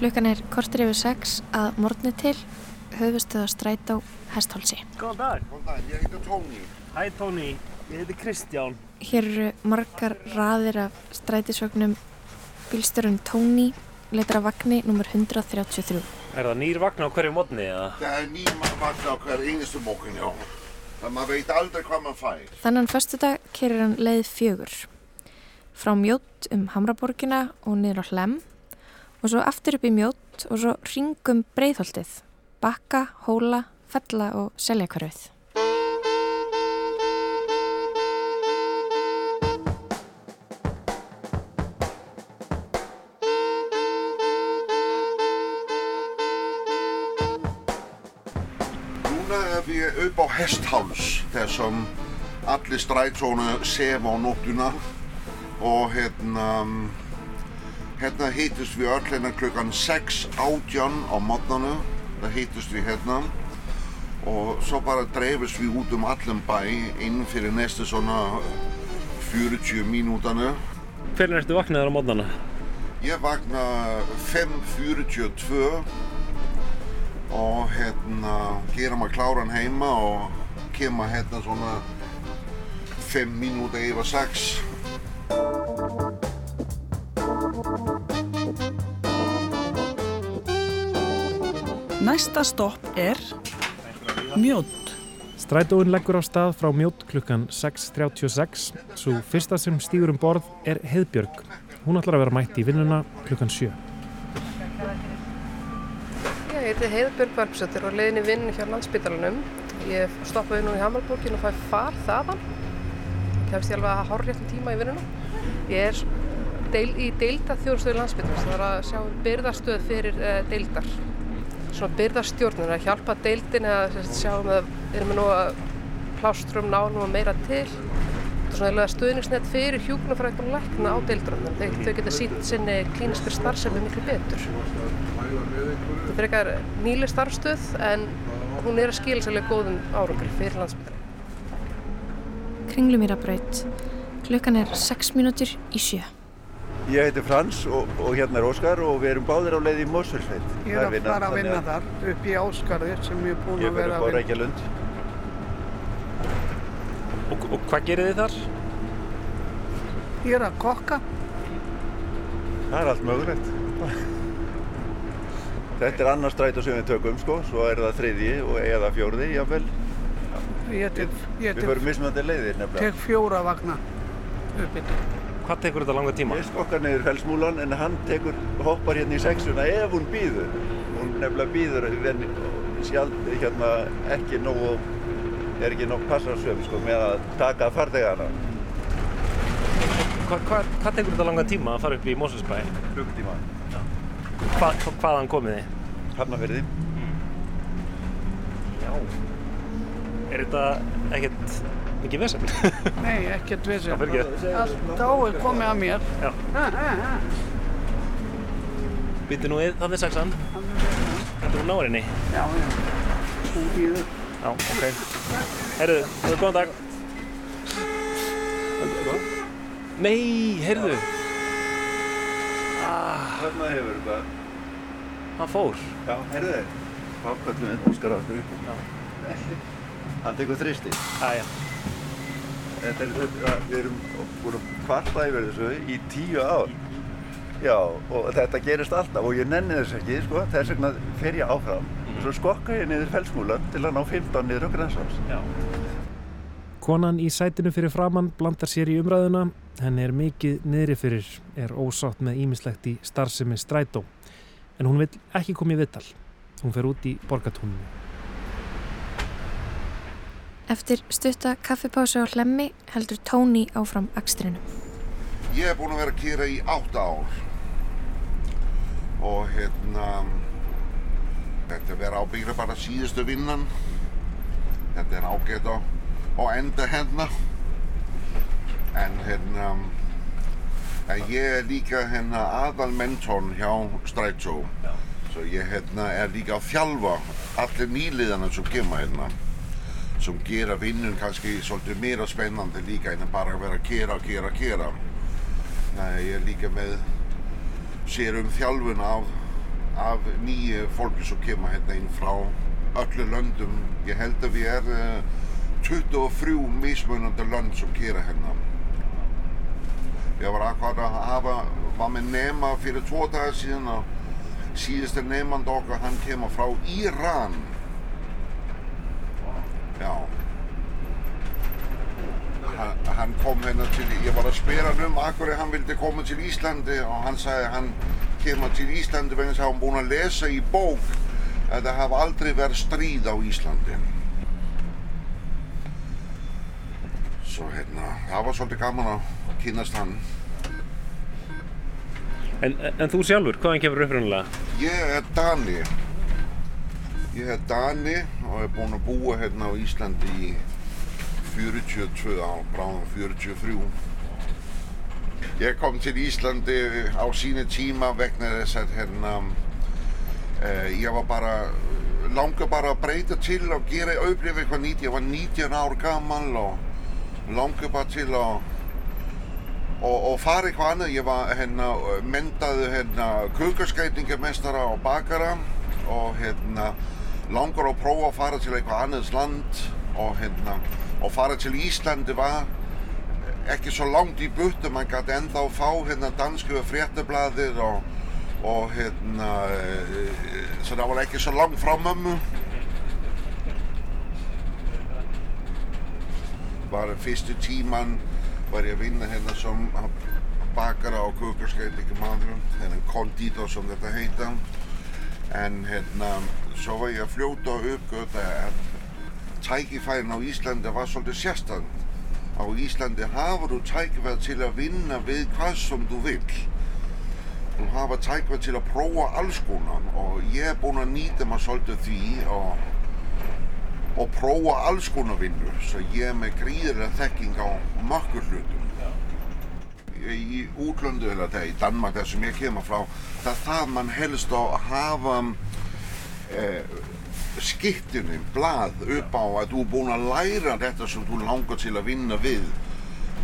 Klukkan er kortir yfir sex að morgni til höfustuða stræt á hesthálsi. Góðan dag. Góðan dag, ég heiti Tóni. Hæ Tóni, ég heiti Kristján. Hér eru margar raðir af strætisvögnum. Bílstörun Tóni leitar af vagni nr. 133. Er það nýr vagn á hverju mótni eða? Það er nýjum vagn á hver einustu mókin, já. Það maður veit aldrei hvað maður fær. Þannan föstudag kerir hann leið fjögur. Frá mjótt um Hamraborgina og niður á Hlem og svo aftur upp í mjótt og svo ringum breyðholtið. Bakka, hóla, fella og seljakvarfið. Núna er við upp á hestháls, þessum allir strætónu sef á nóttuna og hérna, hérna hittust við öll hérna klukkan 6 átjan á mótnanu, það hittust við hérna og svo bara dreifist við út um allum bæ inn fyrir næstu svona 40 mínútanu. Hvernig ertu vaknaður á mótnana? Ég vakna 5.42 og hérna gera maður kláran heima og kemur hérna svona 5 mínúta yfir 6. Næsta stopp er Mjótt. Strætóin leggur á stað frá mjótt klukkan 6.36. Svo fyrsta sem stýgur um borð er Heiðbjörg. Hún ætlar að vera mætt í vinnuna klukkan 7. Ég heiti Heiðbjörg Varpsötur og leiðin í vinn hjá landsbytalanum. Ég stoppaði nú í Hammarborgin og fæ far þaðan. Kemst ég alveg að hár réttum tíma í vinnuna. Ég er deil, í deilda þjóðstöðu landsbytalans. Það er að sjá byrðarstöð fyrir uh, deildar. Svona byrðarstjórnir að hjálpa deildin eða sjá um að við erum nú að plástrum ná nú meira til. Er svona stuðningsnett fyrir hjúknarfræktum lækna á deildrunum. Þau, þau geta sínt sinni klíniskri starfsemi miklu betur. Þetta er eitthvað nýli starfstöð en hún er að skila sérlega góðum árangri fyrir landsbytala. Kringlumýrabraut. Klukkan er 6 mínútur í sjö. Ég heiti Frans og, og hérna er Óskar og við erum báðir á leið í Mosfellsveit. Ég er að fara að vinna þar upp í Áskarði sem ég er búinn Ég að vera að vinna. Reykjalund. Og, og hvað gerir þið þar? Ég er að kokka. Það er allt mögulegt. Þetta er annar strætó sem við tökum sko, svo er það þriðji og eða fjórði jáfnvel. Ég tek, ég Við tek, förum mismunandi leiðir nefnilega. tek fjóra vagna upp í þetta. Hvað tekur þetta langa tíma? Ég skokkar niður felsmúlan en hann tekur, hoppar hérna í sexuna ef hún býður. Hún nefnilega býður en sjálf hérna ekki nógu, er ekki nógu passarsöfn sko með að taka farþegana. Hva, hva, hvað tekur þetta langa tíma að fara upp í Mosfellsbæ? Klukkutíma. Hva, hva, hvaðan komið þið? Hafnafyrði. Já. Er þetta ekkert mikið vesen? Nei, ekkert ekki. Allt dáið komið að mér. Já. Býttu nú við, það er sexan. Þetta er hún nárinni. Já, já. Hún býður. Já, ok. Heyrðu, þú er góðan dag. Nei, heyrðu, Þarna hefur þetta. hann fór. Já, heyrðu þið. Hvað kallum við Óskar aftur upp? Hann tekur þristi. Æja, Þetta er, þetta, við erum búin að kvarta yfir þessu í tíu ár. Já, og þetta gerist alltaf og ég nenni þess ekki, sko, þess vegna fer ég áfram. Og svo skokka ég niður felsmúlan til að ná 15 niður á já. Konan í sætinu fyrir framann blandar sér í umræðuna, henni er mikið niðri fyrir, er ósátt með ímislegt í starfsemi strætó. En hún vil ekki koma í vittal. Hún fer út í borgatúninu. Eftir stutta kaffipásu á hlemmi heldur Tóni áfram akstrinum. Ég er búinn að vera að kýra í 8 ár. Og hérna þetta verður ábyggla bara síðustu vinnan. Þetta er ágætt á, á enda hérna. En hérna en ég er líka hérna aðal mentorn hjá Strætó. Svo ég hérna er líka að þjálfa allir nýliðana sem kemur hérna sem gera vinnun kannski svolítið meira spennandi líka en að bara vera að kera, kera, kera Nei, ég er líka með sér um þjálfun af af nýju fólki sem kemur hérna inn frá öllu löndum. Ég held að við erum 23 mismunandi lönd sem gera hérna. Ég var akkurat að hafa, var með nema fyrir tvo dagar síðan og síðusti nefnand okkar, hann kemur frá Íran. Já. Hann, hann kom hérna til, ég var að spyrja hann um akkur hann vildi koma til Íslandi og hann sagði að hann kemur til Íslandi vegna þess að hann búinn að lesa í bók að það hafa aldrei verið stríð á Íslandi. Svo hérna, það var svolítið gaman að kynast hann. En, en þú sjálfur, hvaðan kemur uppröndilega? Ég er Dani. Ég er Dani og er búinn að búa hérna á Íslandi í 42 ár, bráðum 43. Ég kom til Íslandi á sínu tíma vegna þess að hérna, eh, ég var bara, langa bara að breyta til og gera auðvitað eitthvað nýtt. Ég var 19 ár gammal og langa bara til að og, og fara eitthvað annað. Ég var hérna, myndaði hérna kukarskætingamestara og bakara og hérna langar að prófa að fara til eitthvað annars land og hérna og fara til Íslandi var ekki svo langt í buttu, mann gæti ennþá fá hérna dansku fréttablaðir og, og hérna svo það var ekki svo langt frá mömmu. Var fyrstu tíman var ég að vinna hérna som bakara og kukarskætingamann hérna konditor som þetta heita en hérna svo var ég að fljóta og uppgöta að tækifærin á Íslandi var svolítið sérstand. Á Íslandi hafur þú tækifæri til að vinna við hvað sem þú vil. Þú hafa tækifæri til að prófa alls konar og ég er búinn að nýta maður svolítið því og, og prófa alls konar vinnur. Svo ég er með gríðilega þekking á mörgur hlutum. Í útlöndu, eða það í Danmark, þar sem ég kemur frá, það þarf mann helst að hafa eh, skiptinu, blað upp á að þú er búinn að læra þetta sem þú langar til að vinna við.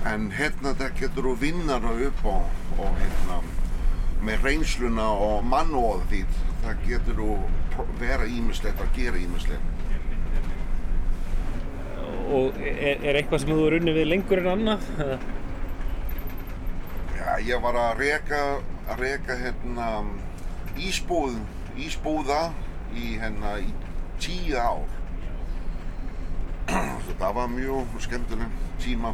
En hérna það getur þú vinna það upp á og hérna með reynsluna og mannóð því það getur þú vera ímislegt að gera ímislegt Og er, er eitthvað sem þú er unni við lengur en annað? Já, ég var að reka, að reka hérna ísbúð, ísbúða í hérna í tíu ár. Það var mjög skemmtileg tíma.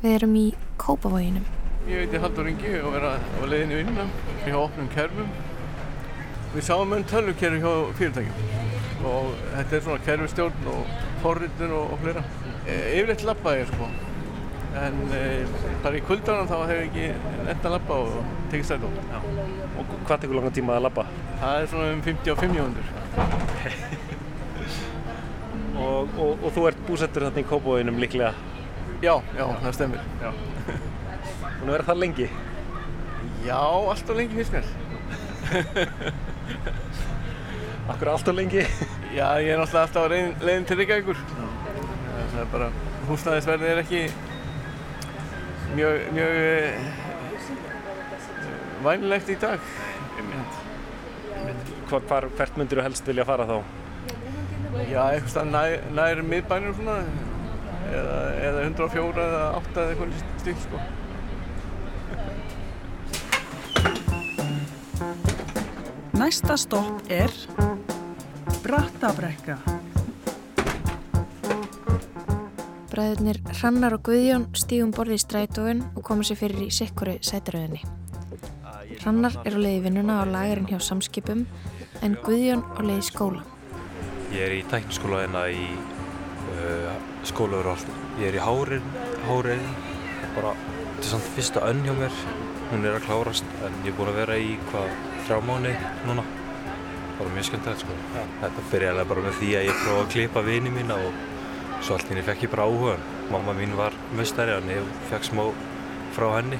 Við erum í Kópavoginum. Ég heiti Haldur Ingi og er á leiðinu vinna hjá opnum kerfum. Við sáum um tölvukerfi hjá fyrirtækjum og þetta er svona kerfistjórn og forritun og, og fleira. E, yfirleitt lappaði ég sko, en e, bara í kuldanum þá hefur ég ekki nefnt að lappa og tekið stætt á. Og hvað tekur langa tíma að lappa? Það er svona um 55 mjóndur. og, og, og þú ert búsettur þarna í Kópavoginum líklega? Já, já, það stemir. Já. Búin að vera það lengi? Já, alltaf lengi finnst mér. Akkur alltaf lengi? Já, ég er náttúrulega alltaf á leiðin, til Reykjavíkur. Það er bara, húsnæðisverðið er ekki mjög, mjög vænilegt í dag. Hvar, hvar, hvert myndir þú helst vilja fara þá? Já, eitthvað nær, nær miðbænum svona, eða, eða 104 eða 8 eða eitthvað stíl, sko. Næsta stopp er Brattabrekka. Bræðurnir Hrannar og Guðjón stígum borði í strætóin og koma sér fyrir í sikkuru sætaröðinni. Hrannar er á leiði vinnuna á lagarinn hjá samskipum en Guðjón á leiði skóla. Ég er í tækniskóla hérna í uh, allt. Ég er í hárin, hárin, bara, þetta er samt fyrsta önn hjá mér. Hún er að klárast en ég er búinn að vera í hvað þrjá mánu núna. Bara mjög skemmtilegt sko. Ja. Þetta byrjaði bara með því að ég prófaði að klippa vini mína og svo allt hérna fekk ég bara áhuga. Mamma mín var mustari en ég fekk smá frá henni.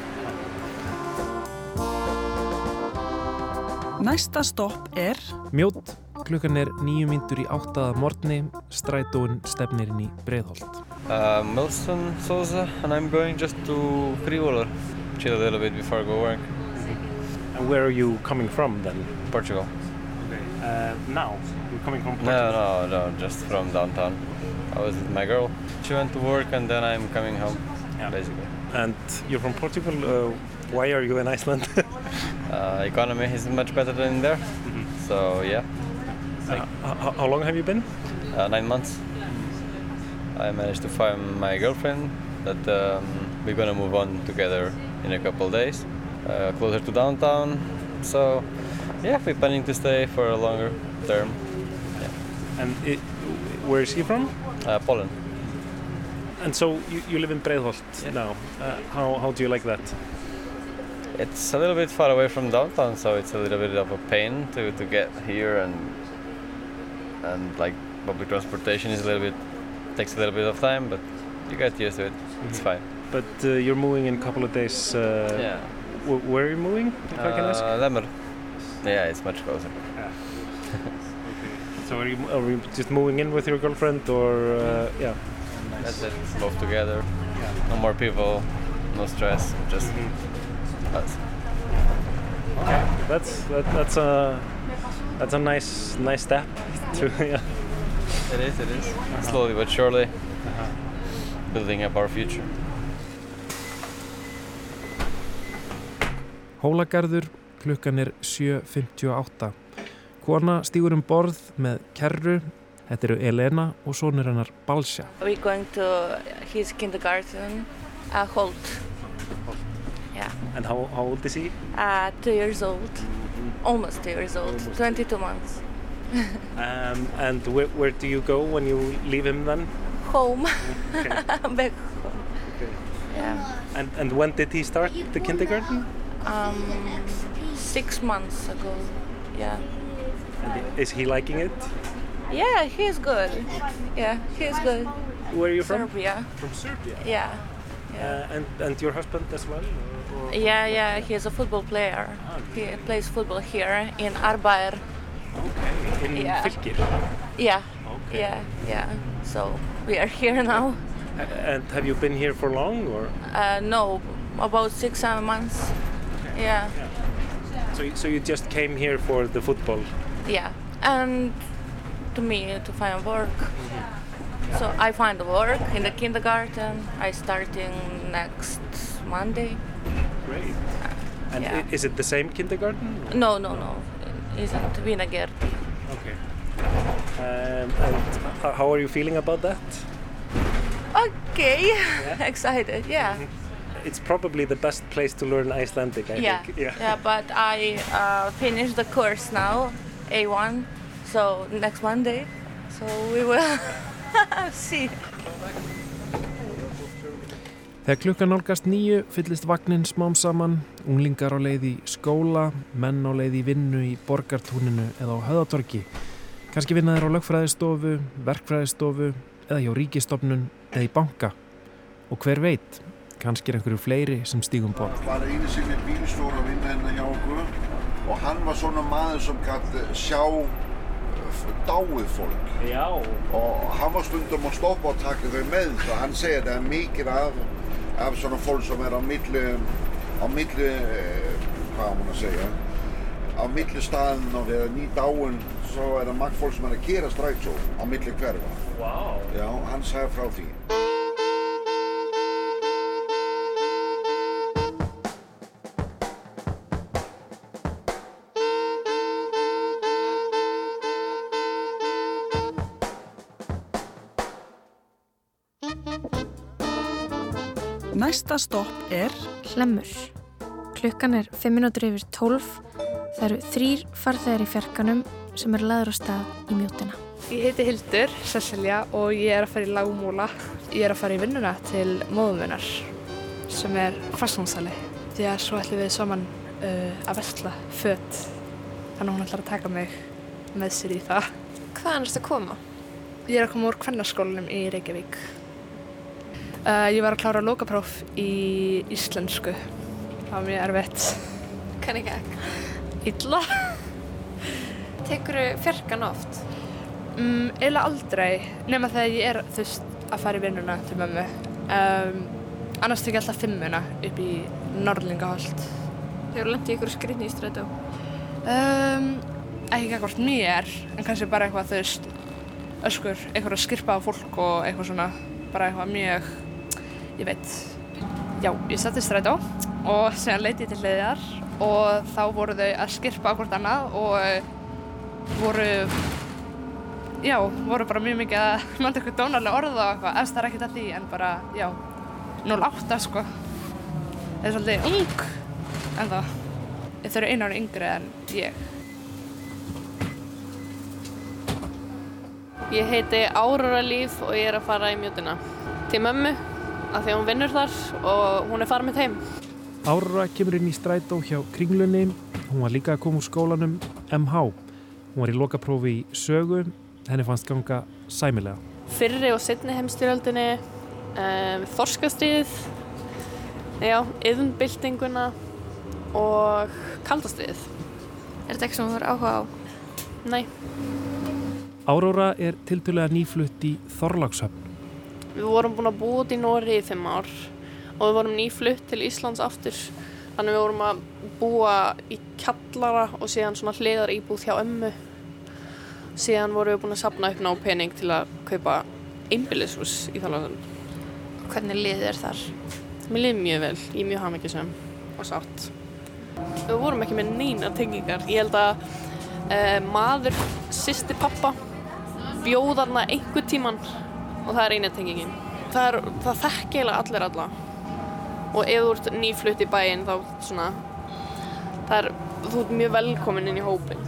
Næsta stopp er Mjótt, klukkan er nýju myndur í áttaða morgni, strætóin stefnir inn í Breiðholt. Uh, Milson Souza and I'm going just to Frivolar, chill a little bit before I go work. And where are you coming from then? Portugal. Okay. Uh, now? You're coming from Portugal? No, no, no, just from downtown. I was with my girl. She went to work and then I'm coming home, yeah. basically. And you're from Portugal. Uh, why are you in Iceland? uh, economy is much better than there. Mm -hmm. So, yeah. Uh, how long have you been? Uh, nine months. I managed to find my girlfriend that um, we're gonna move on together in a couple days, uh, closer to downtown. So, yeah, we're planning to stay for a longer term. Yeah. And it, where is he from? Uh, Poland. And so you, you live in Breiðholt yeah. now. Uh, how, how do you like that? It's a little bit far away from downtown, so it's a little bit of a pain to, to get here and and like public transportation is a little bit takes a little bit of time, but you get used to it. Mm-hmm. It's fine. But uh, you're moving in a couple of days. Uh, yeah. W- where are you moving? If I can ask. Uh, Lemmer. Yeah, it's much closer. Yeah. So are you, are you just moving in with your girlfriend, or uh, yeah? Nice. That's it. Both together. Yeah. No more people. No stress. Just mm-hmm. us. Okay. That's that, that's a that's a nice nice step to yeah. It is, it is. Uh-huh. Slowly but surely, uh-huh. building up our future. Hólagarður, klukkan er 7.58. Kona stýgur um borð með kerru. Þetta eru Elena og sonur hennar Balsja. We're going to his kindergarten, uh, Holt. Holt. Yeah. And how, how old is he? Uh, two years old. Almost two years old. Almost 22 months. um, and where, where do you go when you leave him then? Home. Okay. Back home. Okay. Yeah. And and when did he start the kindergarten? Um, six months ago. Yeah. Is he liking it? Yeah, he's good. Yeah, he's good. Where are you from? Serbia. From Serbia. Yeah. yeah. Uh, and and your husband as well? Or, or? Yeah, yeah. He's a football player. Oh, he plays football here in Arbair. Okay, in yeah. Fylkir? Yeah. Okay. Yeah, yeah. So we are here now. And have you been here for long or? Uh, no, about six, seven months. Okay. Yeah. yeah. So, so you just came here for the football? Yeah, and to me to find work. Mm-hmm. So I find work in the kindergarten. I starting next Monday. Great. And yeah. is it the same kindergarten? No, no, no isn't Wienergerti. Okay. Um, and how are you feeling about that? Okay, yeah. excited, yeah. Mm-hmm. It's probably the best place to learn Icelandic, I yeah. think. Yeah, yeah, but I uh, finished the course now, A1, so next Monday, so we will see. Þegar klukkan nálgast nýju fyllist vagnin smám saman, unglingar á leið í skóla, menn á leið í vinnu í borgartúninu eða á höðatorki. Kanski vinnaður á lögfræðistofu, verkfræðistofu eða hjá ríkistofnun eða í banka. Og hver veit, kannski er einhverju fleiri sem stígum bort. Það var einu sinni bílstóra að vinna hérna hjá okkur og hann var svona maður sem gæti sjá dáið fólk. Já. Og hann var stundum að stoppa og taka þau með, svo hann segir að það er mikið af af svona fólk sem er á milli, á milli, hvað á mann að segja, á milli staðin og við erum nýtt áinn, svo er það margt fólk sem er að gera strætsó á milli hverfa. Wow. Já, hann sagði frá því. Næsta stopp er Hlemmur. Klukkan er 5 minútur yfir 12. Það eru þrýr farþegar í fjarkanum sem eru laður á stað í mjótina. Ég heiti Hildur Cecilia og ég er að fara í lagmúla. Ég er að fara í vinnuna til móðumunnar sem er farsnámsali. Því að svo ætlum við saman uh, að vestla fött. Þannig að hún ætlar að taka mig með sér í það. Hvaðan erstu að koma? Ég er að koma úr kvennarskólanum í Reykjavík. Uh, ég var að klára lokapróf í íslensku. Það var mjög erfitt. Hvernig ekki? Illa. Tekur þú fjarkan oft? Um, eila aldrei, nema þegar ég er veist að fara í vinnuna til mömmu. Um, annars tek ég alltaf fimmuna upp í Norrlingaholt. Hefur lendið ykkur skriðni í strætó? Um, ekki ekkert mér, en kannski bara eitthvað þau öskur, eitthvað að skirpa á fólk og eitthvað svona, bara eitthvað mjög, ég veit. Já, ég satt í strætó og segja leiti til hliðjar og þá voru þau að skirpa hvort annað og voru, já, voru bara mjög mikið að nota eitthvað dónarlega orða og eitthvað, eftir það er ekkert að því en bara, já, 0,8 sko. Það er svolítið ung en það, þau eru einu ári yngri en ég. Ég heiti Áróra Líf og ég er að fara í mjötuna til mömmu af því að hún vinnur þar og hún er farið með þeim. Áróra kemur inn í strætó hjá kringlunni. Hún var líka að koma úr skólanum MH. Hún var í lokaprófi í sögu. Henni fannst ganga sæmilega. Fyrri og setni heimstyrjöldinni, um, þorskastriðið, já, yðnbyltinguna og kaldastriðið. Er þetta eitthvað sem þú var áhuga á? Nei. Áróra er tiltölulega nýflutt í Þorlákshöfn. Við vorum búin að búa út í Nóri í þeim ár og við vorum nýflutt til Íslands aftur. Þannig við vorum að búa í kallara og síðan svona hliðar íbúð hjá ömmu. Síðan vorum við búin að sapna upp ná pening til að kaupa einbillishús í Þorlákshöfn. Hvernig liðið er þar? Mér liði mjög vel, ég mjög hafmyggisum og sátt. Við vorum ekki með neina tengingar. Ég held að uh, maður, sýsti pappa, bjóðarna einhver tíman og það er eina tengingin. Það, það þekk eiginlega allir alla og ef þú ert nýflutt í bæinn þá svona, er, þú ert mjög velkomin inn í hópin.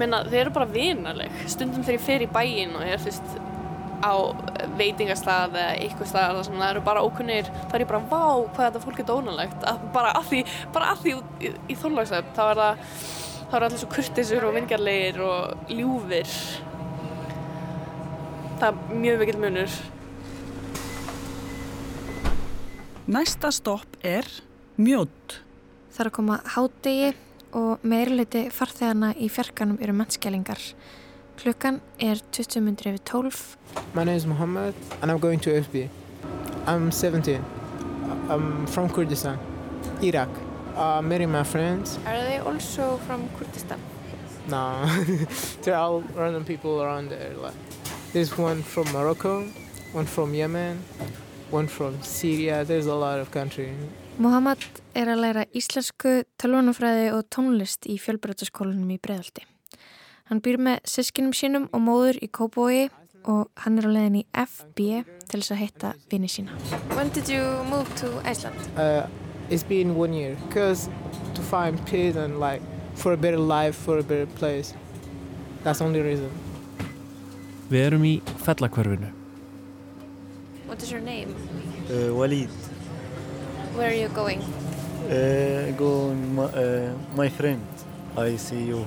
Menna, þeir eru bara vinaleg. Stundum þegar ég fer í bæinn og ég er fyrst á veitingastað eða eitthvað stað þar sem það eru bara ókunnir þá er ég bara, vá, hvað þetta fólk er dónalegt bara að því, bara að því í, í þóllagsöfn, þá er það þá eru allir svo kurtisur og vingjarlegir og ljúfir það er mjög mikill munur Næsta stopp er mjótt. Það er að koma hádegi og meirleiti farþegana í fjarkanum eru mennskjælingar. Klukkan er 20 minnir yfir 12. My name is Mohammed and I'm going to FB. I'm 17. I'm from Kurdistan, Iraq. I'm meeting my friends. Are they also from Kurdistan? No, they're all random people around there. Like, there's one from Morocco, one from Yemen, one from Syria. There's a lot of countries. Mohammad er að læra íslensku, tölvunafræði og tónlist í fjölbreytaskólanum í Breðaldi. Hann býr með sískinum sínum og móður í Kópói og hann er á leiðin í FB til þess að hitta vini sína. When did you move to Iceland? Uh, it's been one year because to find peace and like for a better life, for a better place. That's the only reason. Við erum í fellakverfinu. What is your name? Uh, Walid. Where are you going? Uh, go my, uh, my friend. I see you.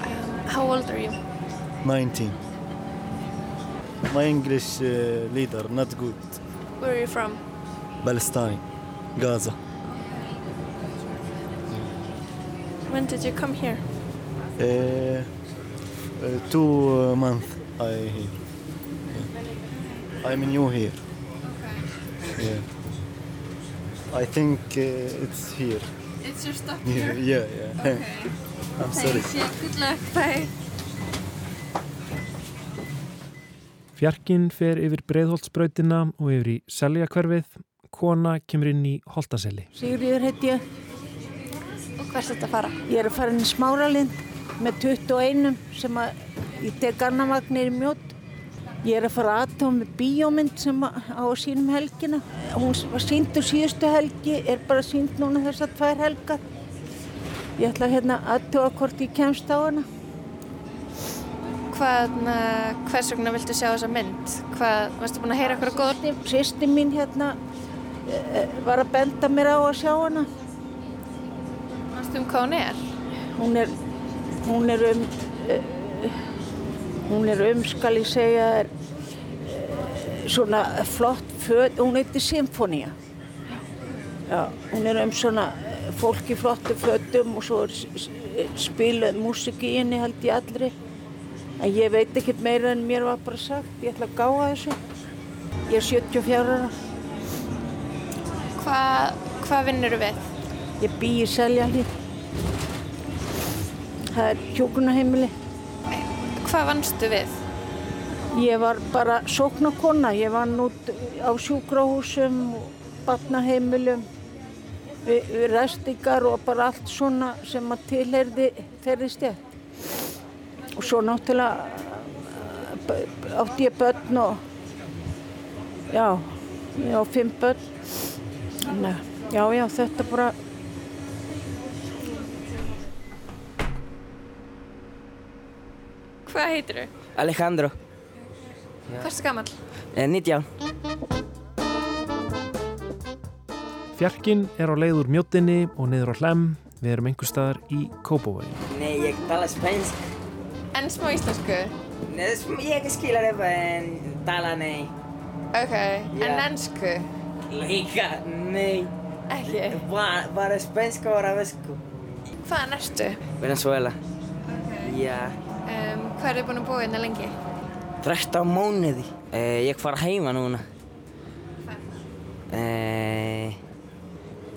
Um, how old are you? 19. My English uh, leader not good. Where are you from? Palestine, Gaza. When did you come here? Uh, uh, two uh, months I here. Yeah. I'm new here. Yeah. I think uh, it's here. It's your stuff Yeah, here? yeah, yeah. Okay. I'm sorry. Thanks, yeah. Good luck. Bye. Fjarkinn fer yfir breiðholtsbrautina og yfir í seljakverfið. Kona kemur inn í Holtaselli. Sigriður heit ég. Og hvert er þetta að fara? Ég er að fara inn í Smáralind með 21 sem að ég tek annamagnir í mjótt. Ég er að fara aðtóð með bíómynd sem á að sínum helgina. Hún var sínd úr síðustu helgi, er bara sínd núna þessar tvær helgar. Ég ætla hérna aðtóða hvort ég kemst á hana. Hvað, hvers vegna viltu sjá þessa mynd? Hvað, varstu búin að heyra eitthvað góð? Sýsti mín hérna e, var að benda mér á að sjá hana. Varstu um hvað hún er? Hún er, hún er um, hún er um, skal ég segja, er, svona flott föt, hún heitir Symfónia. Hún er um svona fólk í flottu fötum og svo spiluð músik í henni held ég allri. En ég veit ekkert meira en mér var bara sagt, ég ætla að gáða þessu. Ég er 74 ára. Hvað, Hvað vinnur þú við? Ég bý í Seljalíð. Það er hjókunaheimili. Hvað vannstu við? Ég var bara sóknarkona. Ég vann út á sjúkrahúsum, barnaheimilum, við, við restingar og bara allt svona sem að tilherði þeirri stjætt. Og svo náttúrulega átti ég börn og já, ég á fimm börn. Að já, já, þetta bara Hvað heitir þú? Alejandro. Hvað erstu gammal? Eh, 19. Fjarkinn er á leið úr mjóttinni og niður á hlem. Við erum einhver staðar í Kópavogi. Nei, ég tala spansk. En smá íslensku? Nei, sm- ég skilur eitthvað en tala nei. Ok, en ennsku? Líka, nei. Ekki? Bara, bara spansk og arabesku. Hvaðan ertu? Venezuela. Já. Um, hvað er þið búin að búa hérna lengi? 13 mánuði. Eh, ég fara heima núna. Eh,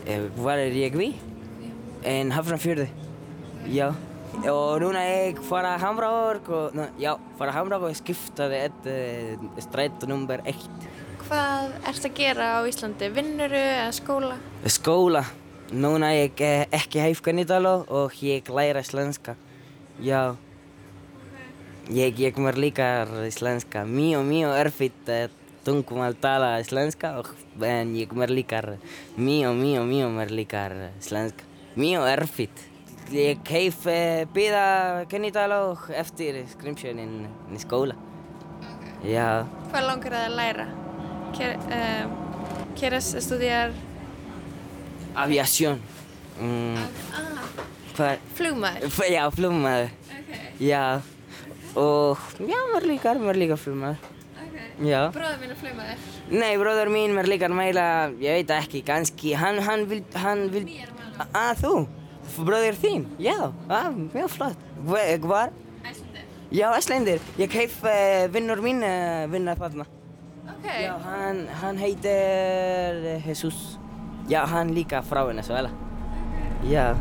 eh, hvað er ég við? En Hafnarfjörði. Já. Og núna ég fara að Hamraborg og, no, já, fara að Hamraborg og skiptaði eitt uh, strætó nummer 1. Hvað ertu að gera á Íslandi? Vinnuru eða skóla? Skóla. Núna ég ekki hæfkanítalo og ég læra slenska. Já. Ég, ég kommer líka slenska. Mjög, mjög erfitt uh, tungumál tala slenska og en ég kommer líka mjög, mjög, mjög mér líka slenska. Mjög erfitt. Ég uh, býða kennitala og eftir skrimsjönin í skóla. Já. Hvað langar það að læra? Ker, um, ¿Quieres estudiar Aviación. Mm, hvað? flugmaður? F- Já, flugmaður. Já. Og já, mér líkar, mér líkar flugmaður. Já. Bróður minn er flugmaður. Nei, bróður mín mér líkar meira, ég veit ekki, kannski, hann, hann vil, hann vil, að þú, bróður þín, já, að, mjög flott. Hvar? Já, Æslandir, ég hef uh, vinnur mín uh, vinna þarna. Ok. Já, hann, hann heitir eh, Jesus. Já, hann líka frá Venezuela. Já.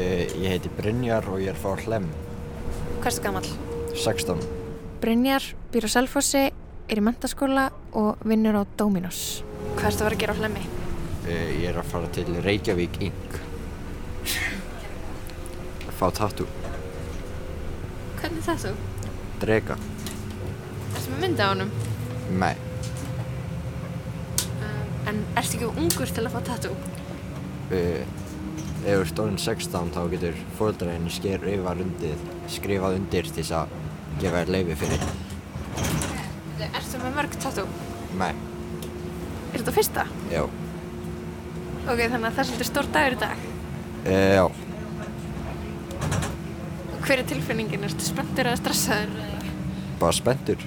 Ég heiti Brynjar og ég er frá Hlem, Hvað ertu gammal? 16. Brynjar býr á Selfossi, er í mentaskóla og vinnur á Dominos. Hvað ertu að vera að gera á hlemmi? Uh, ég er að fara til Reykjavík Inc. Fá tattoo, Hvernig það þú? drega, Ertu með myndi á honum? mei. Um, en ertu ekki ungur til að fá tattoo? Uh, ef þú ert orðin 16 þá getur fóldræðinni skrifað undir, skrifað undir til þess að gefa þér leifi fyrir. Ertu með mörg tattoo? Mei, Er þetta fyrsta? já. Ok, þannig að það er svolítið stór dagur í dag. Uh, já, Hver er tilfinningin? Ertu spenntur eða stressaður? bara spenntur.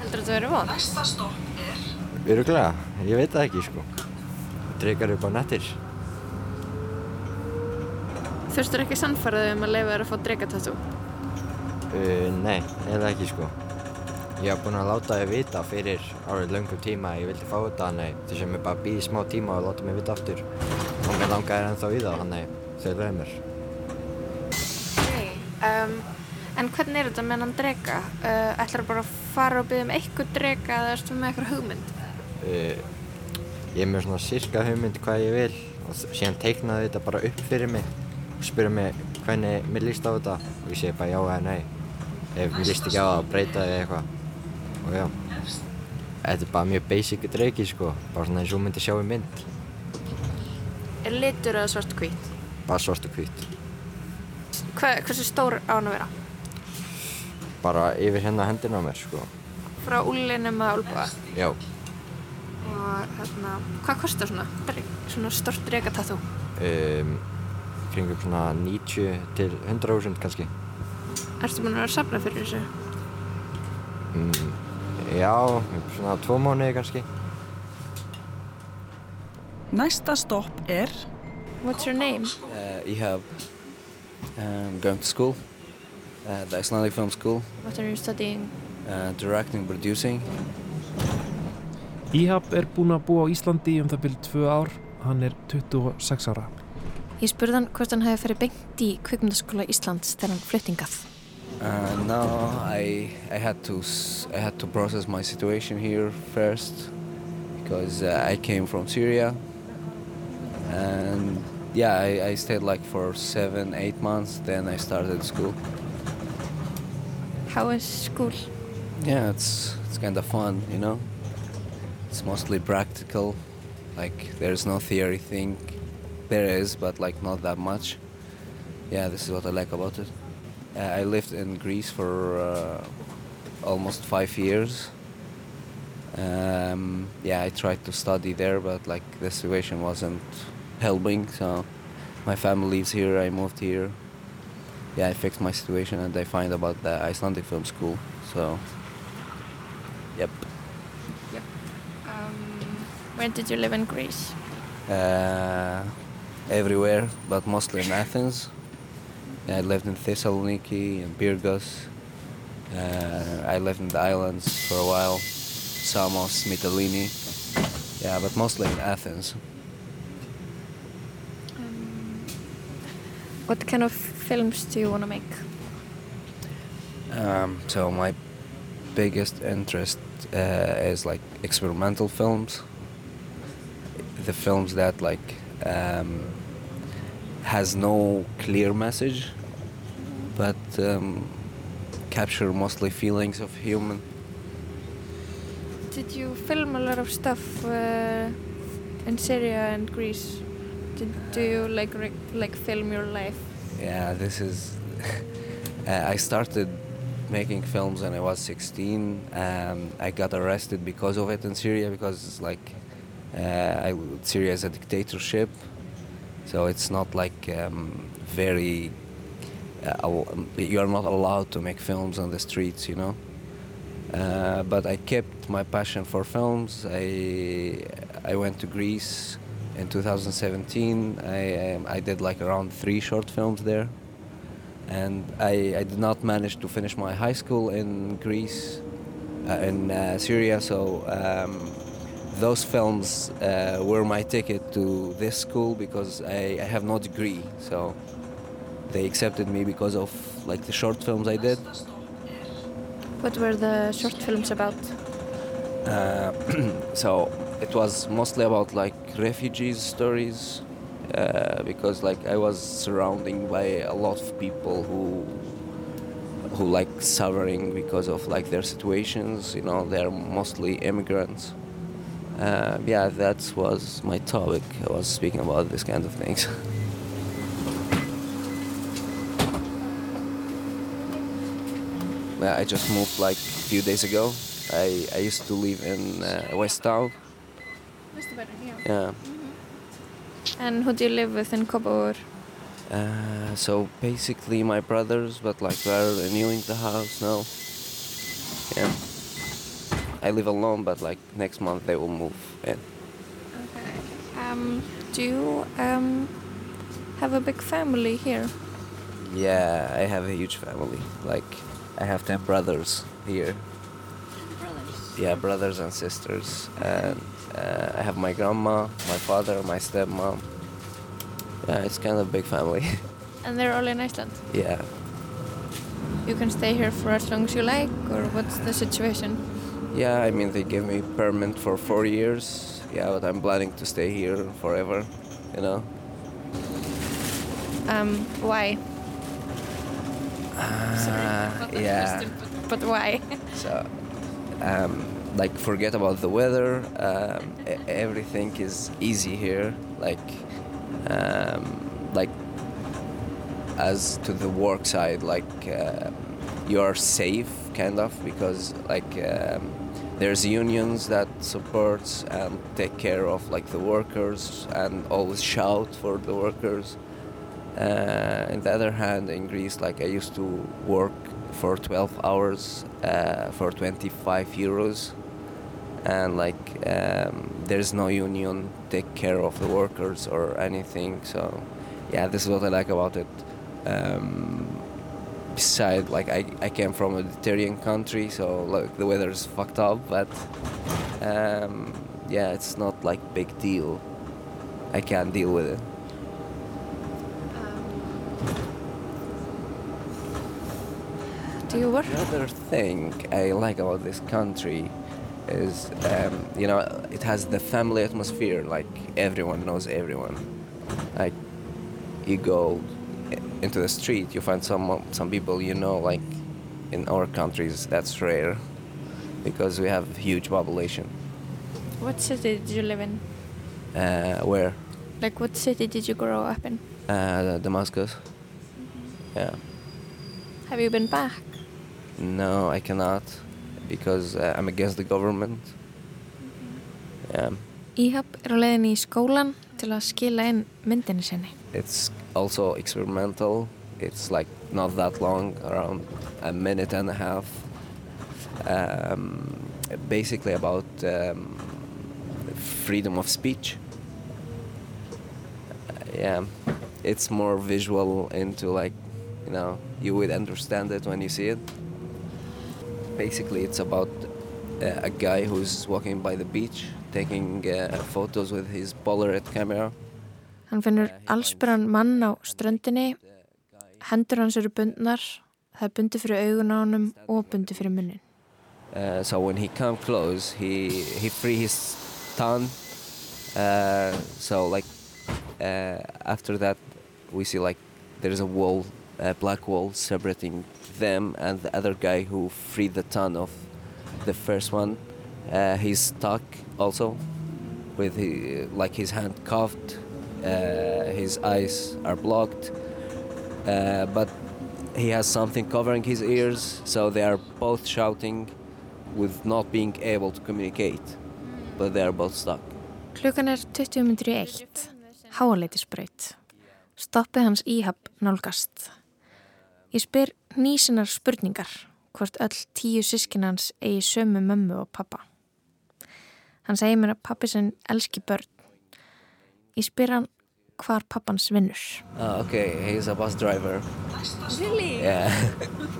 Heldur þetta að vera von? Næsta stopp er Öruglega, ég veit það ekki sko. Dregar upp á nettir. Þurftur ekki sannfærið um að leifa þér að fá drega Uh, nei, eða ekki sko. Ég hef búinn að láta þið vita fyrir árið löngum tíma að ég vildi fá þetta, þannig þess að mér bara býði smá tíma og láta mig vita aftur. Og mér langaði ennþá í það, þannig þau leiði mér. Um, en hvernig er þetta með hann drega? Uh, ætlar bara að fara og byggja um eitthvað drega eða ertu með eitthvað hugmynd? Uh, ég er með svona sirka hugmynd hvað ég vil og síðan teiknaði þetta bara upp fyrir mig og spurði mig hvernig mér líst á þetta og ég segi bara já eða nei. Ef mér líst ekki á það, breyta þið eitthvað. Og já, þetta er bara mjög basic dreiki sko, bara svona eins og þú myndir sjá í mynd. Er litur eða svart hvít? Bara svart og hvít. Hva, hversu stór á hann að vera? Bara yfir hérna hendina á mér sko. Frá úlinum að olbúa? Já, Og hérna, hvað kostar svona, svona stort drega tattoo? um, kringum svona 90 til 100.000 kannski. Ertu búin að vera að safna fyrir þessu? Mm, já, svona tvo mánuði kannski. Næsta stopp er What's your name? Uh, Ihab. Um, going to school. at the Icelandic Film School, What are you studying? uh, directing, producing. Íhab er búinn að búa á Íslandi um það byrjum tvö ár, hann er 26 ára. Ég spurði hann hvort hann hefði ferið beint í kvikmyndaskóla Íslands þegar hann flyttingað. Uh, no, I I had to s- I had to process my situation here first because uh, I came from Syria, and yeah, I, I stayed like for seven, eight months. Then I started school. How is school? Yeah, it's it's kind of fun, you know. It's mostly practical. Like there's no theory thing. There is, but like not that much. Yeah, this is what I like about it. Uh, I lived in Greece for uh, almost five years. Um, yeah, I tried to study there, but like the situation wasn't helping. So my family lives here. I moved here. Yeah, I fixed my situation, and I find about the Icelandic film school. So, yep. Um, where did you live in Greece? Uh, everywhere, but mostly in Athens. I lived in Thessaloniki and Pyrgos. Uh, I lived in the islands for a while, Samos, Mytilene. Yeah, but mostly in Athens. What kind of films do you want to make? Um, so my biggest interest uh, is like experimental films. The films that like um, has no clear message, but um, capture mostly feelings of human. Did you film a lot of stuff uh, in Syria and Greece? Did, do you like re- like film your life? Yeah, this is. uh, I started making films when I was 16. Um, I got arrested because of it in Syria because it's like uh, I, Syria is a dictatorship, so it's not like um, very. Uh, you are not allowed to make films on the streets, you know. Uh, but I kept my passion for films. I I went to Greece in 2017. I um, I did like around three short films there, and I I did not manage to finish my high school in Greece, uh, in uh, Syria. So. Um, those films uh, were my ticket to this school because I, I have no degree, so they accepted me because of like the short films I did. What were the short films about? Uh, so it was mostly about like refugees stories uh, because like I was surrounding by a lot of people who who like suffering because of like their situations. You know, they're mostly immigrants. Uh, yeah, that was my topic. I was speaking about this kind of things. Yeah, I just moved like a few days ago. I, I used to live in uh, West Town. Yeah. And who do you live with in Kópavogur? Uh, so basically my brothers, but like we're renewing the house now. Yeah. I live alone, but like next month they will move in. Okay. Um, do you um, have a big family here? Yeah, I have a huge family. Like I have ten brothers here. Brothers. Yeah, brothers and sisters, and uh, I have my grandma, my father, my stepmom. Yeah, it's kind of a big family. And they're all in Iceland. yeah. You can stay here for as long as you like, or what's the situation? Yeah, I mean they gave me permit for four years. Yeah, but I'm planning to stay here forever. You know. Um, why? Uh, yeah. But why? So, um, like, forget about the weather. Um, everything is easy here. Like, um, like, as to the work side, like, uh, you are safe, kind of, because like um, there's unions that supports and take care of like the workers and always shout for the workers. Uh, on the other hand, in Greece, like I used to work for 12 hours uh, for 25 euros, and like um, there's no union take care of the workers or anything. So, yeah, this is what I like about it. Um, beside, like I, I came from a Mediterranean country, so like the weather is fucked up, but um, yeah, it's not like big deal. I can deal with it. Do you work? Another thing I like about this country is, um, you know, it has the family atmosphere. Like everyone knows everyone. Like you go into the street, you find some some people you know. Like in our countries, that's rare because we have huge population. What city did you live in? Uh, where Like what city did you grow up in? uh, Damascus. Yeah. Have you been back? No, I cannot because uh, I'm against the government. Yeah. Íhab er á leiðinni í skólan til að skila inn myndinni sinni. It's also experimental. It's like not that long, around a minute and a half. Um, basically about um, freedom of speech. Uh, yeah, it's more visual into like, you know, you would understand it when you see it. Basically, it's about uh, a guy who's walking by the beach, taking uh, photos with his Polaroid camera. Hann finnur allsbyrran mann á ströndinni, hendur hans eru bundnar, það er bundi fyrir augun á honum og bundi fyrir munnin. Uh, so when he come close, he he free his tongue. Uh, so like uh, after that, we see like there's a wall, a black wall separating them and the other guy who freed the tongue of the first one. Uh, he's stuck also, with he, like his hand cuffed, his eyes are blocked, uh, but he has something covering his ears, so they are both shouting with not being able to communicate, but they are both stuck. Klukkan er 20 minnur í eitt, háaleitisbraut. Stoppið hans íhab nálgast. Ég spyr nýsinar spurningar hvort öll tíu sískinans eigi sömu mömmu og pappa. Hann segir mér að pappi sinn elski börn. Ég spyr hann hvar pappans vinnur. Uh, okay, he's a bus driver. Really? Yeah,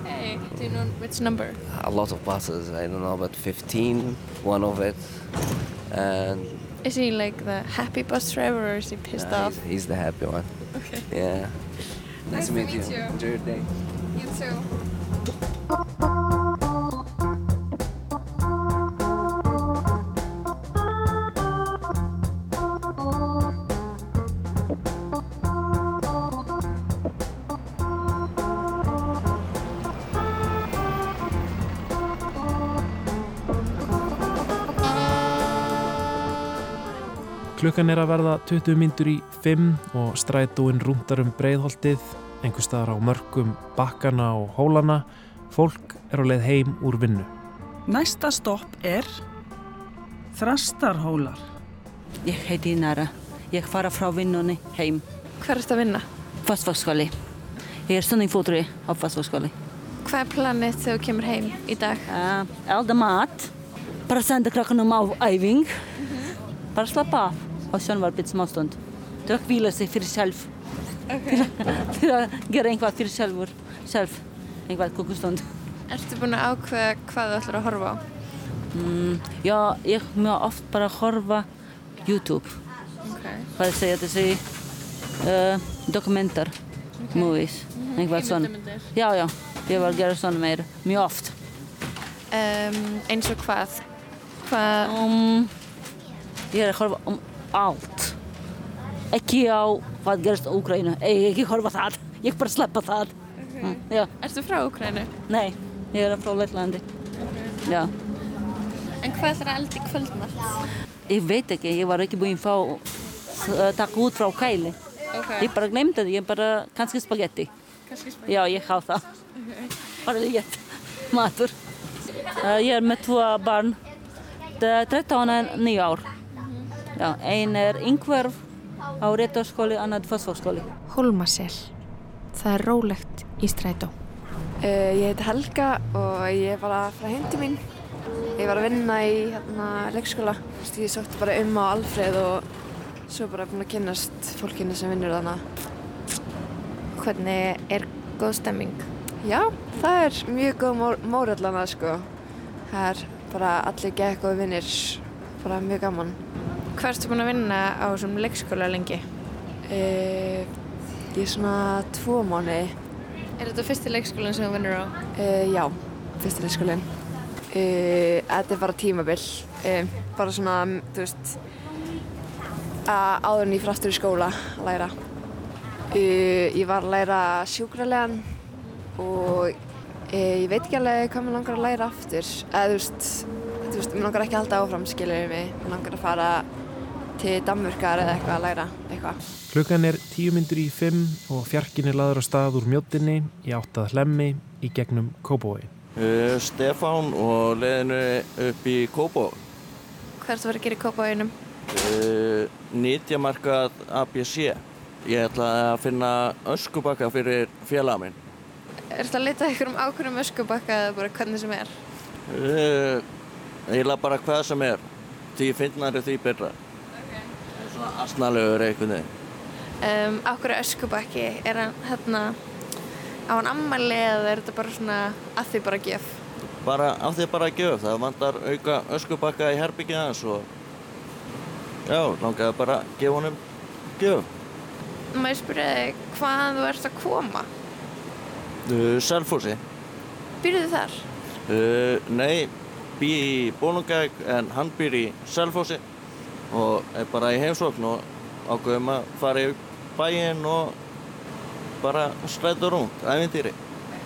Okay. Do you know which number? a lot of buses. I don't know, but 15, one of it, and Is he like the happy bus driver or is he pissed uh, off? he's, he's the happy one. Okay. Yeah. Nice, Nice to meet, meet you. you. Enjoy your day. You too. Klukkan er að verða 20 myndur í 5 og strætóin rúndar um breiðholtið, einhver staðar á mörgum bakkana og hólana. Fólk er á leið heim úr vinnu. Næsta stopp er Þrastarhólar. Ég heiti Nara. Ég fara frá vinnunni heim. Hver ertu að vinna? Fastfagsskóli. Ég er stundingfótri á fastfagsskóli. Hvað er planið þegar þú kemur heim í dag? Uh, elda mat. Bara senda krakkanum á æfing. Bara slappa af á sjónvarpið smá stund. Til að hvíla sig fyrir sjálf. Okay. Til að gera einhvað fyrir sjálfur. Sjálf. Einhvað kukkustund. Ertu búin að ákveða hvað þú ætlar að horfa á? Mm, já, ég mjög oft bara horfa YouTube. Okay. Hvað segja þessi uh, dokumentar, movies, Mhm, einhvað svona. Já, já, ég var að gera svona meira, mjög oft. Um, eins og hvað? Hvað? Um, ég er að horfa um allt. Ekki á hvað gerist á Úkrænu, ég ekki horfa það, ég bara sleppa það. Mm, já. Ertu frá Úkrænu? Nei, ég er frá Lettlandi. Já. En hvað ætlar að elda í kvöldmatt? Ég veit ekki, ég var ekki búinn að uh, taka út frá kæli. Ok. Ég bara glemdi það, ég bara, kannski spagetti. Já, ég há það. Bara létt matur. Uh, ég er með tvo barn, Það er 13 og 9 ár. Já, ein er yngverf á réttarskóli, annað fósforskóli. Hólmasel. Það er rólegt í strætó. Uh, ég heiti Helga og ég er bara frá heim til mín. Ég var að vinna í hérna, leikskóla. Ég sótti bara um á Alfreð og svo bara búin að kynnast fólkinu sem vinnur þarna. Hvernig er góð stemming? Já, það er mjög góð mór, mórallana sko. Það er bara allir gekk og vinnir, bara mjög gaman. Hvað ertu búin að vinna á þessum leikskóla lengi? Uh, ég er svona tvo mánu. Er þetta fyrsti leikskólinn sem þú vinnur á? Uh, já, fyrsti leikskólinn. Uh, þetta er bara tímabill. bara svona, þú veist, að áður en ég fyrir aftur í skóla að læra. ég var að læra sjúkralegan og ég veit ekki alveg hvað mér langar að læra aftur. Eða þú veist, þú veist, mér langar ekki að halda áfram, skiljið mig. Mér langar að fara til Danmurkar eða eitthvað að læra eitthvað. Klukkan er tíu myndur í fimm og fjarkin er laður á stað úr mjóttinni í áttað hlemmi í gegnum Kópói. Uh, Stefán og leðinu upp í Kópó. Hvað er þetta að gera í Kópóinum? Uh, Nýtjamarkað ABC. Ég ætla að finna öskubakka fyrir félaga minn. Er þetta að leta ykkur um ákveðum öskubakka eða bara hvernig sem er? Uh, eiginlega bara hvað sem er. Því finnar er því byrra svona asnalegur veginn. Um, Áhverju öskubakki, er hann hérna á hann ammali eða er þetta bara svona að því bara gef? Bara að því bara gef, það vantar auka öskubakka í herbyggja og já, langaði bara að gefa honum gef. Má ég spyrja þig hvaðan þú ert að koma? Uh, Selfossi. Þið þar? Uh, nei, bý í Bólungæk en hann býr í Selfossi og er bara í heimsókn og ákveðum að fara í bæinn og bara slæta rúnt, æfintýri.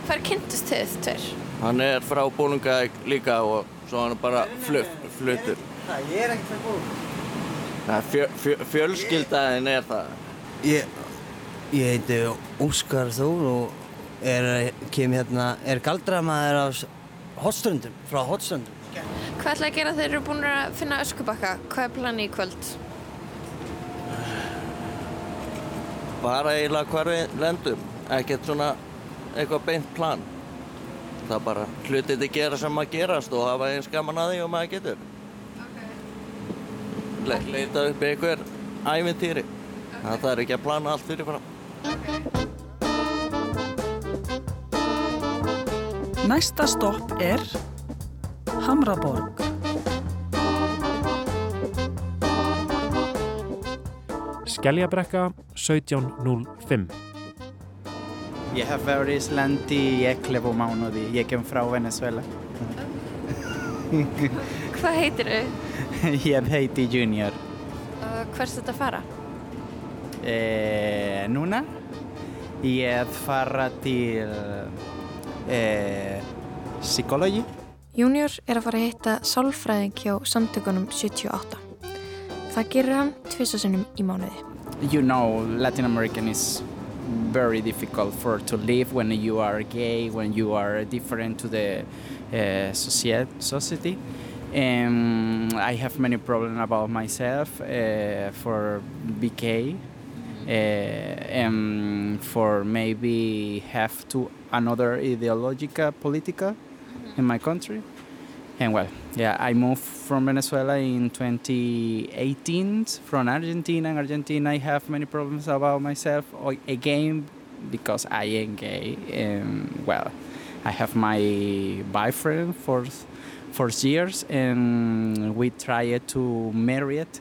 Hver kynntust þið tveir? Hann er frá Bólungaðeg líka og svo hann er bara flutt, fluttur. Það, ég er ekkert frá Bólungaðeg. Fjö, fjö, fjölskyldaðin er það. Ég, ég heiti Óskar Þór og er, kem hérna, er galdramæður á Hotströndum, frá Hotströndum. Hvað ætlaði að gera þegar þeir eru búin að finna öskubakka? Hvað er planið í kvöld? Bara eiginlega hvar við lendum. Ekkert svona eitthvað beint plan. Það er bara hlutið til að gera sem maður gerast og hafa eins gaman að því og maður getur. Le leita upp einhver ævintýri. Það er ekki að plana allt fyrirfram. Næsta stopp er Hamraborg. Skeljabrekka 1705 Ég hef verið í Íslandi í 11 mánuði. Ég kem frá Venezuela. Hvað heitir þau? Ég heiti Junior. Uh, Hvers þetta fara? Eh, núna ég fara til eh, psykologi. Junior er að fara að hitta sálfræðing hjá samtökunum 78. Það gerir hann tvisasinnum í mánuði. You know, Latin American is very difficult for to live when you are gay, when you are different to the uh, society. Um, I have many problems about myself uh, for BK. Uh, um, for maybe have to another ideological politica in my country. And well, yeah, I moved from Venezuela in 2018 from Argentina. In Argentina, I have many problems about myself again because I am gay. And well, I have my boyfriend for for years, and we tried to marry it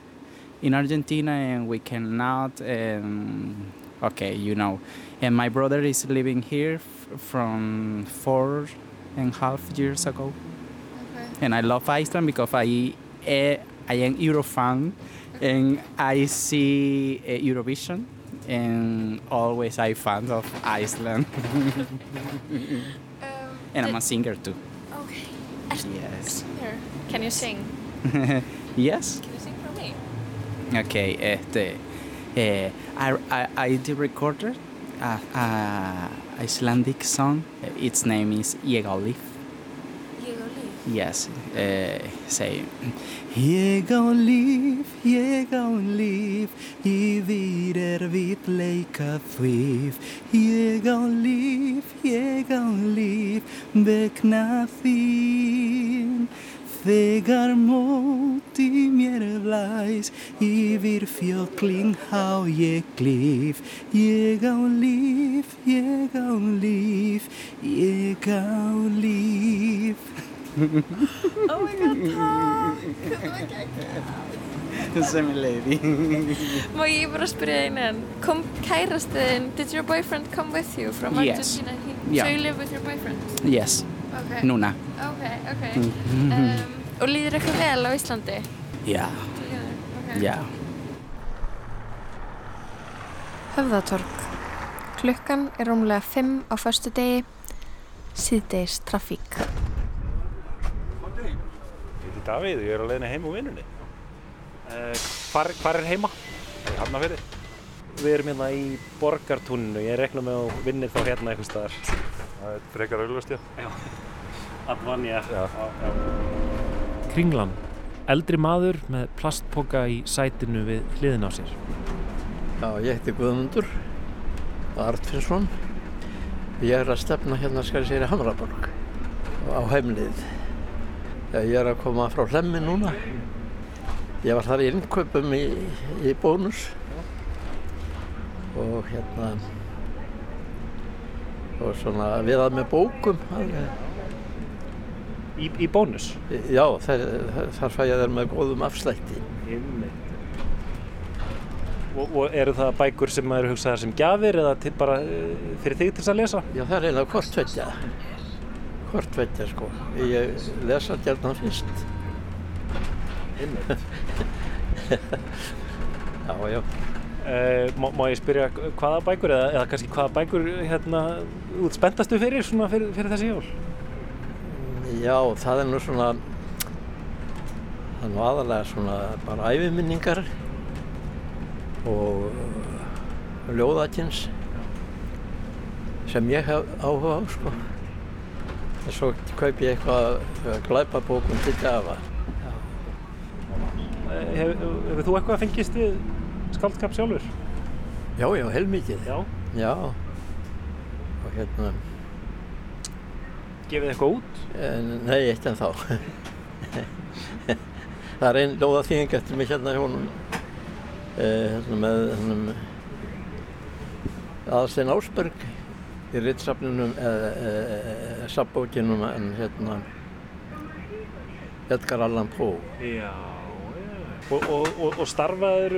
in Argentina, and we cannot. And okay, you know, and my brother is living here from four and a half years ago. Okay. And I love Iceland because I uh, I am Euro fan and I see uh, Eurovision and always I fan of Iceland. um, and I'm a singer too. Okay. Yes. Singer. Can you sing? yes. Can you sing for me? Okay. Este, uh, I, I, I did recorded a, a Icelandic song. Its name is Yegalif. Yes. Uh, say Yegalif, Yegalif Yfir er vitleika þvif Yegalif, Yegalif Vegna þín þegar móti mér blæs yfir fjökling há ég glif ég á líf, ég á líf ég á líf Oh my god, takk Sem er leiði Má ég bara spyrja einu en kom kærastiðin, did your boyfriend come with you from Yes. Argentina? Yeah. So you live with your boyfriend? Yes, Okay. núna Ok, ok. Mhm. Um, og líður eitthvað vel á Íslandi? Já, Okay. já Höfðatorg. Klukkan er rúmlega 5 á förstu degi, síðdeis trafík. Ég heiti Davíð, ég er á leiðinni heim úr vinnunni. Uh, hvar, hvar er heima? Í Hafnarfirði. Við erum hérna í borgartúninu, ég rekna með að vinnir þá hérna eitthvað staðar. Það er frekar auðvist, já. Advanja. Já, já. Kringlan, eldri maður með plastpoka í sætinu við hliðin á sér. Já, ég heiti Guðmundur Artfinsson. Ég er að stefna hérna, skal ég segja, í Hamraborg á heimlið. Ég er að koma frá Hlemmi núna. Ég var þar í innkaupum í, í bónus og hérna og svona við að með bókum. Í, í bónus? Já, þar, þar fæ ég þeir með góðum afslætti. Og, og eru það bækur sem eru hugsaðar sem gjafir eða til bara eh, fyrir þig til þess að lesa? Já, það er eiginlega. Hvort tveggja, sko. Ég lesa gætna fyrst. Einmitt. já, já. Uh, má, má ég spyrja hvaða bækur eða, eða kannski hvaða bækur hérna út spenntastu fyrir svona fyrir, fyrir þessi jól? Já, það er nú svona, það er nú aðalega svona bara æfiminningar og uh, ljóðakins sem ég hef áhuga á, sko. En svo kaup ég eitthvað uh, glæpabókum til gafa. Eh, Hef, hefur þú eitthvað fengist við skáldskap sjálfur? Já, já, heilmikið. Já? Já. Og hérna, Gefið eitthvað út? En, nei, eitt en þá. það er einn lóða þýðing eftir mig hérna hjá honum eh, hérna með hennum Aðalstein Ásberg í ritsafninum eða eh, safbókinum en hérna Edgar Allan Poe. Já, já. Og, og, og, og starfaður,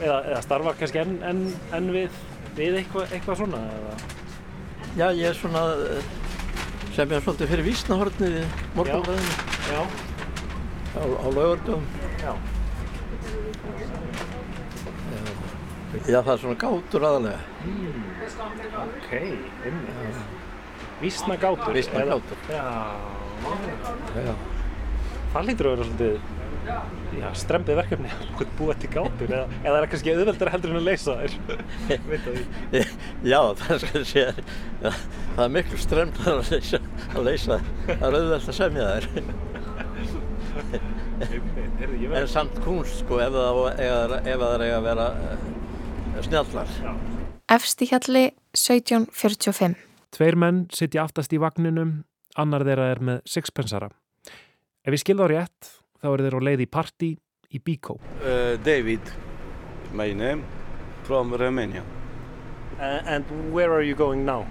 eða, eða starfar kannski enn en, en við, við eitthvað, eitthvað svona? Eða? Já, ég er svona eh, sem ég er svolítið fyrir vísnahornið í morgunbræðinu. Já. Á, á laugardöfum. Já. Já, það er svona gátur aðalega. Mm. Ok, einmitt. Vísna gátur? Vísna gátur. Já. Já. Það lítur að vera svolítið já, strempið verkefni að búa til gátur eða, eða er það kannski auðveldara heldur en að leysa því. Já, það ég segja. Já, það er miklu stremmt að leysa, að leysa. Það er auðvelt að semja þær. En samt kunst, sko, ef það það eiga að vera eh, snjallar. Efst í hjalli 1745. Tveir menn sitja aftast í vagninum, annar þeirra er með sixpensara. Ef ég skil þá rétt, þá eru þeir á leið í partí í Bíkó. Uh, David, my name, from Romania. Uh, and where are you going now?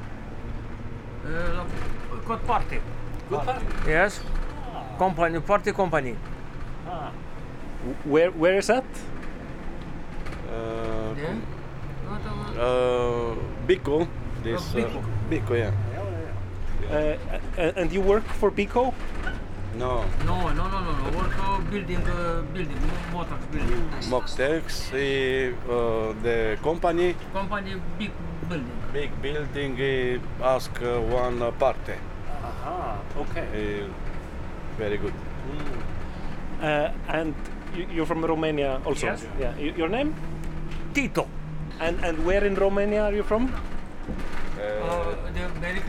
Uh, good party. Good party? Yes. Company, party company. Ah. Where, where is that? Uh, Yeah. uh, Biko, this Oh, Biko. Uh, Biko, yeah. Uh, and you work for Biko? No, No, no, no, no, no. Work uh, building, uh, building, motors building. Moctex, uh, the company, Company big building. big building, uh, ask uh, one uh, party. Aha, okay. Uh, very good. Uh, and you, you're from Romania also? Yes. Yeah. Your name? Tito. And, and where in Romania are you from? Uh, the Merry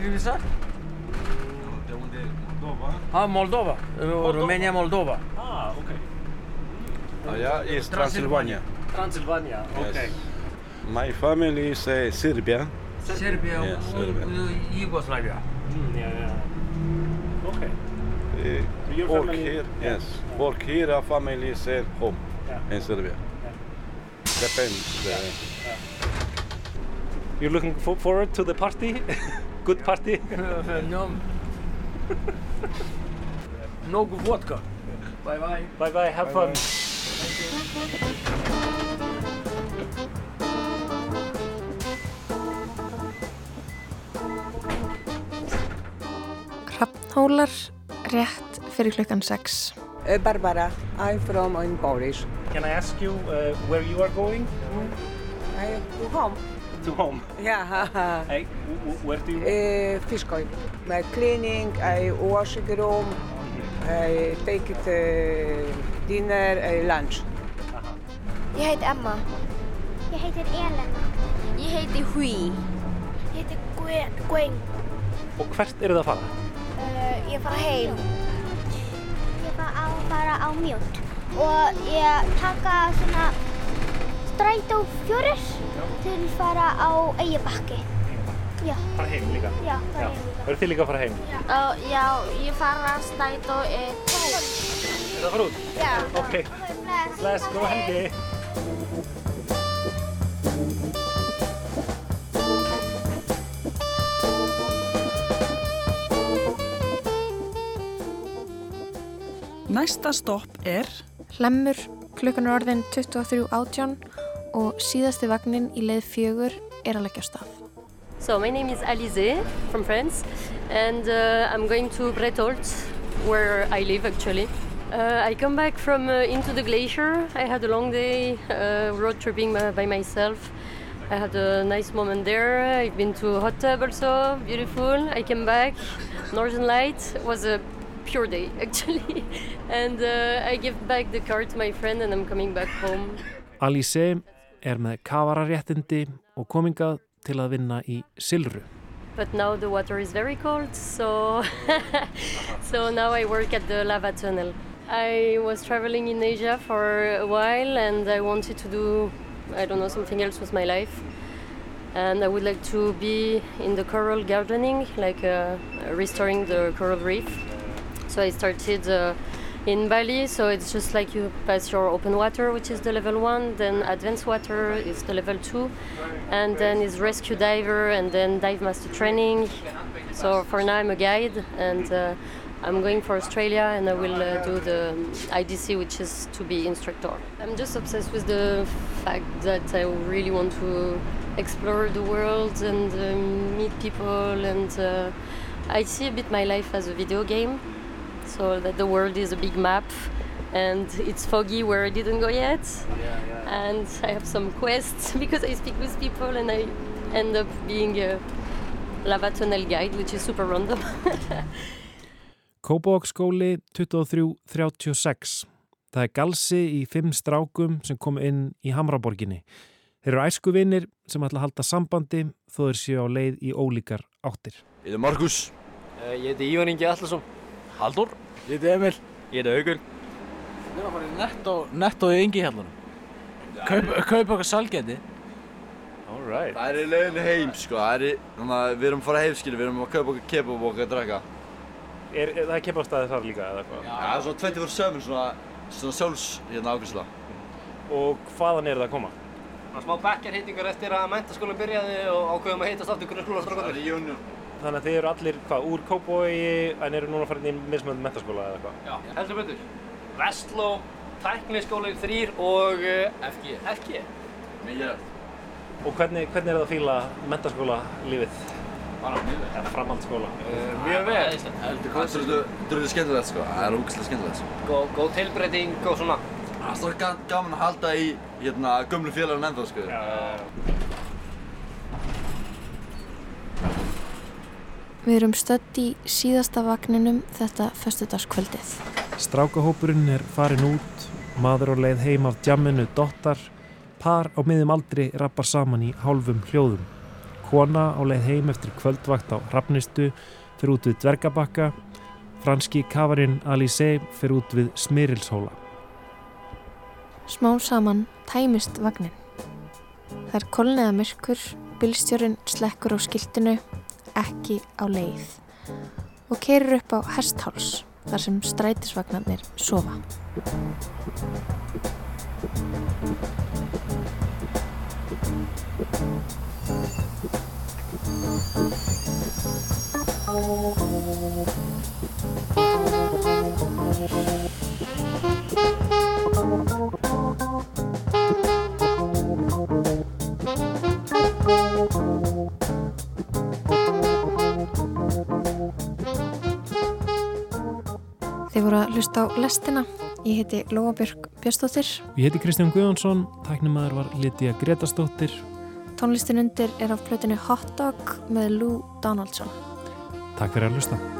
Christmas. Ah, Moldova. Uh, Romania, Moldova. Ah, okay. Uh, yeah, it's Transylvania. Transylvania, Yes. okay. My family is uh, Serbia. Serbia, Yes, uh, Serbia. uh, Yugoslavia. Mm, yeah, yeah. Okay. Uh, work family, here, yeah. yes. Work here, our family is home yeah. in Serbia. Yeah. Depends. Uh, You're looking forward to the party? Good party? no. No good vodka. Bye bye. Bye bye, have fun. Hrafnhólar rétt fyrir klukkan 6. Uh, Barbara, I'm from in Polish. Can I ask you uh, where you are going? Mm. I go home. To home? Yeah. hey, where do you? Uh, Fiskoi. My cleaning, I wash the room, I take it uh, dinner, uh, lunch. Ég heiti Emma. Ég heitir Elena. Ég heiti Hui. Ég heiti Gwen. Og hvert eru það að fara? Uh, ég fara heim. Ég fara að fara á mjótt og ég taka svona strætó fjórir til að fara á Eyjabakki. Já. Fara heim líka? Já, fara heim líka. Verður þið líka að fara heim? Já, uh, já ég fara að strætó tvo. Er það fara út? Já. Ok. Bless, góða helgi. Næsta stopp er Hlemmur, klukkan er orðin 23.18 og síðasti vagnin í leið fjögur er að leggja á stað. So my name is Alizé from France and uh, I'm going to Bretolt where I live actually. Uh, I come back from uh, into the glacier. I had a long day uh, road tripping by myself. I had a nice moment there. I've been to hot tub also, beautiful. I came back. Northern Light was a pure day actually. and uh, I give back the car to my friend and I'm coming back home. Alice er með kavararéttindi og komingað til að vinna í Silru. But now the water is very cold, so so now I work at the lava tunnel. I was traveling in Asia for a while and I wanted to do I don't know something else with my life. And I would like to be in the coral gardening, like uh, restoring the coral reef. So I started uh, in Bali, so it's just like you pass your open water, which is the level one, then advanced water is the level two, and then is rescue diver, and then dive master training. So for now, I'm a guide, and uh, I'm going for Australia, and I will uh, do the IDC, which is to be instructor. I'm just obsessed with the fact that I really want to explore the world and uh, meet people, and uh, I see a bit my life as a video game so that the world is a big map and it's foggy where I didn't go yet. Yeah, yeah. And I have some quests because I speak with people and I end up being a lava tunnel guide, which is super random. Kópavóksskóli 2336. Það er galsi í fimm strákum sem kom inn í Hamraborginni. Þeir eru æskuvinnir sem ætla að halda sambandi þó þeir séu á leið í ólíkar áttir. Ég heiti Markus. Ég heiti Ívan Ingi Allarsson. Haldur. Ég heiti Emil. Ég heiti Haugul. Við erum að fara í netto, netto í yngi hellanum. Kaupa kaup okkar salgeti. Alright. Það er í leiðinni heim sko. Það er, þannig að við erum að fara heim skilur. Við erum að kaupa okkar kebab og okkar að drekka. Er, er það kebabstæði þar líka eða hvað? Já, það er svona 24-7 svona, svona sjálfs hérna ákvæmsla. Og hvaðan er það að koma? Það er smá bekkjarheitingur eftir að mentaskólinn byrjaði og ákveðum að heitast aftur grunnskólastrákarnir. Þannig að þið eru allir, hvað, úr Kópavogi en eru núna farin í mismönd mentaskóla eða hvað? Já, heldur betur. Vestló, Tækniskólinn 3 og uh, FG. FG. Mikið rætt. Og hvernig, hvernig er það að fíla mentaskóla lífið? Bara mjög vel. Eða framhaldsskóla? Uh, mjög vel. Heldur hvað? Er dröðið skemmtilegt sko. Það er ógæslega skemmtilegt sko. Góð, góð tilbreyting og svona. Það er svona gaman að halda í hérna gömlu félagarinn ennþá sko. Já. Við erum stödd í síðasta vagninum þetta föstudagskvöldið. Strákahópurinn er farin út, maður á leið heim af djamminu dottar, par á miðum aldri rappar saman í hálfum hljóðum. Kona á leið heim eftir kvöldvakt á Hrafnistu fyrir út við Dvergabakka, franski kafarinn Alice fyrir út við Smirilshóla. Smá saman tæmist vagnin. Það er kolniða myrkur, bílstjórin slekkur á skiltinu, ekki á leið og keirir upp á hestháls þar sem strætisvagnarnir sofa. Þið hlusta á lestina. Ég heiti Lóabjörg Björnstóttir. Ég heiti Kristján Guðjónsson, tæknumæður var Lítiða Gretastóttir. Tónlistin undir er á plötinu Hot Dog með Lou Donaldson. Takk fyrir að hlusta.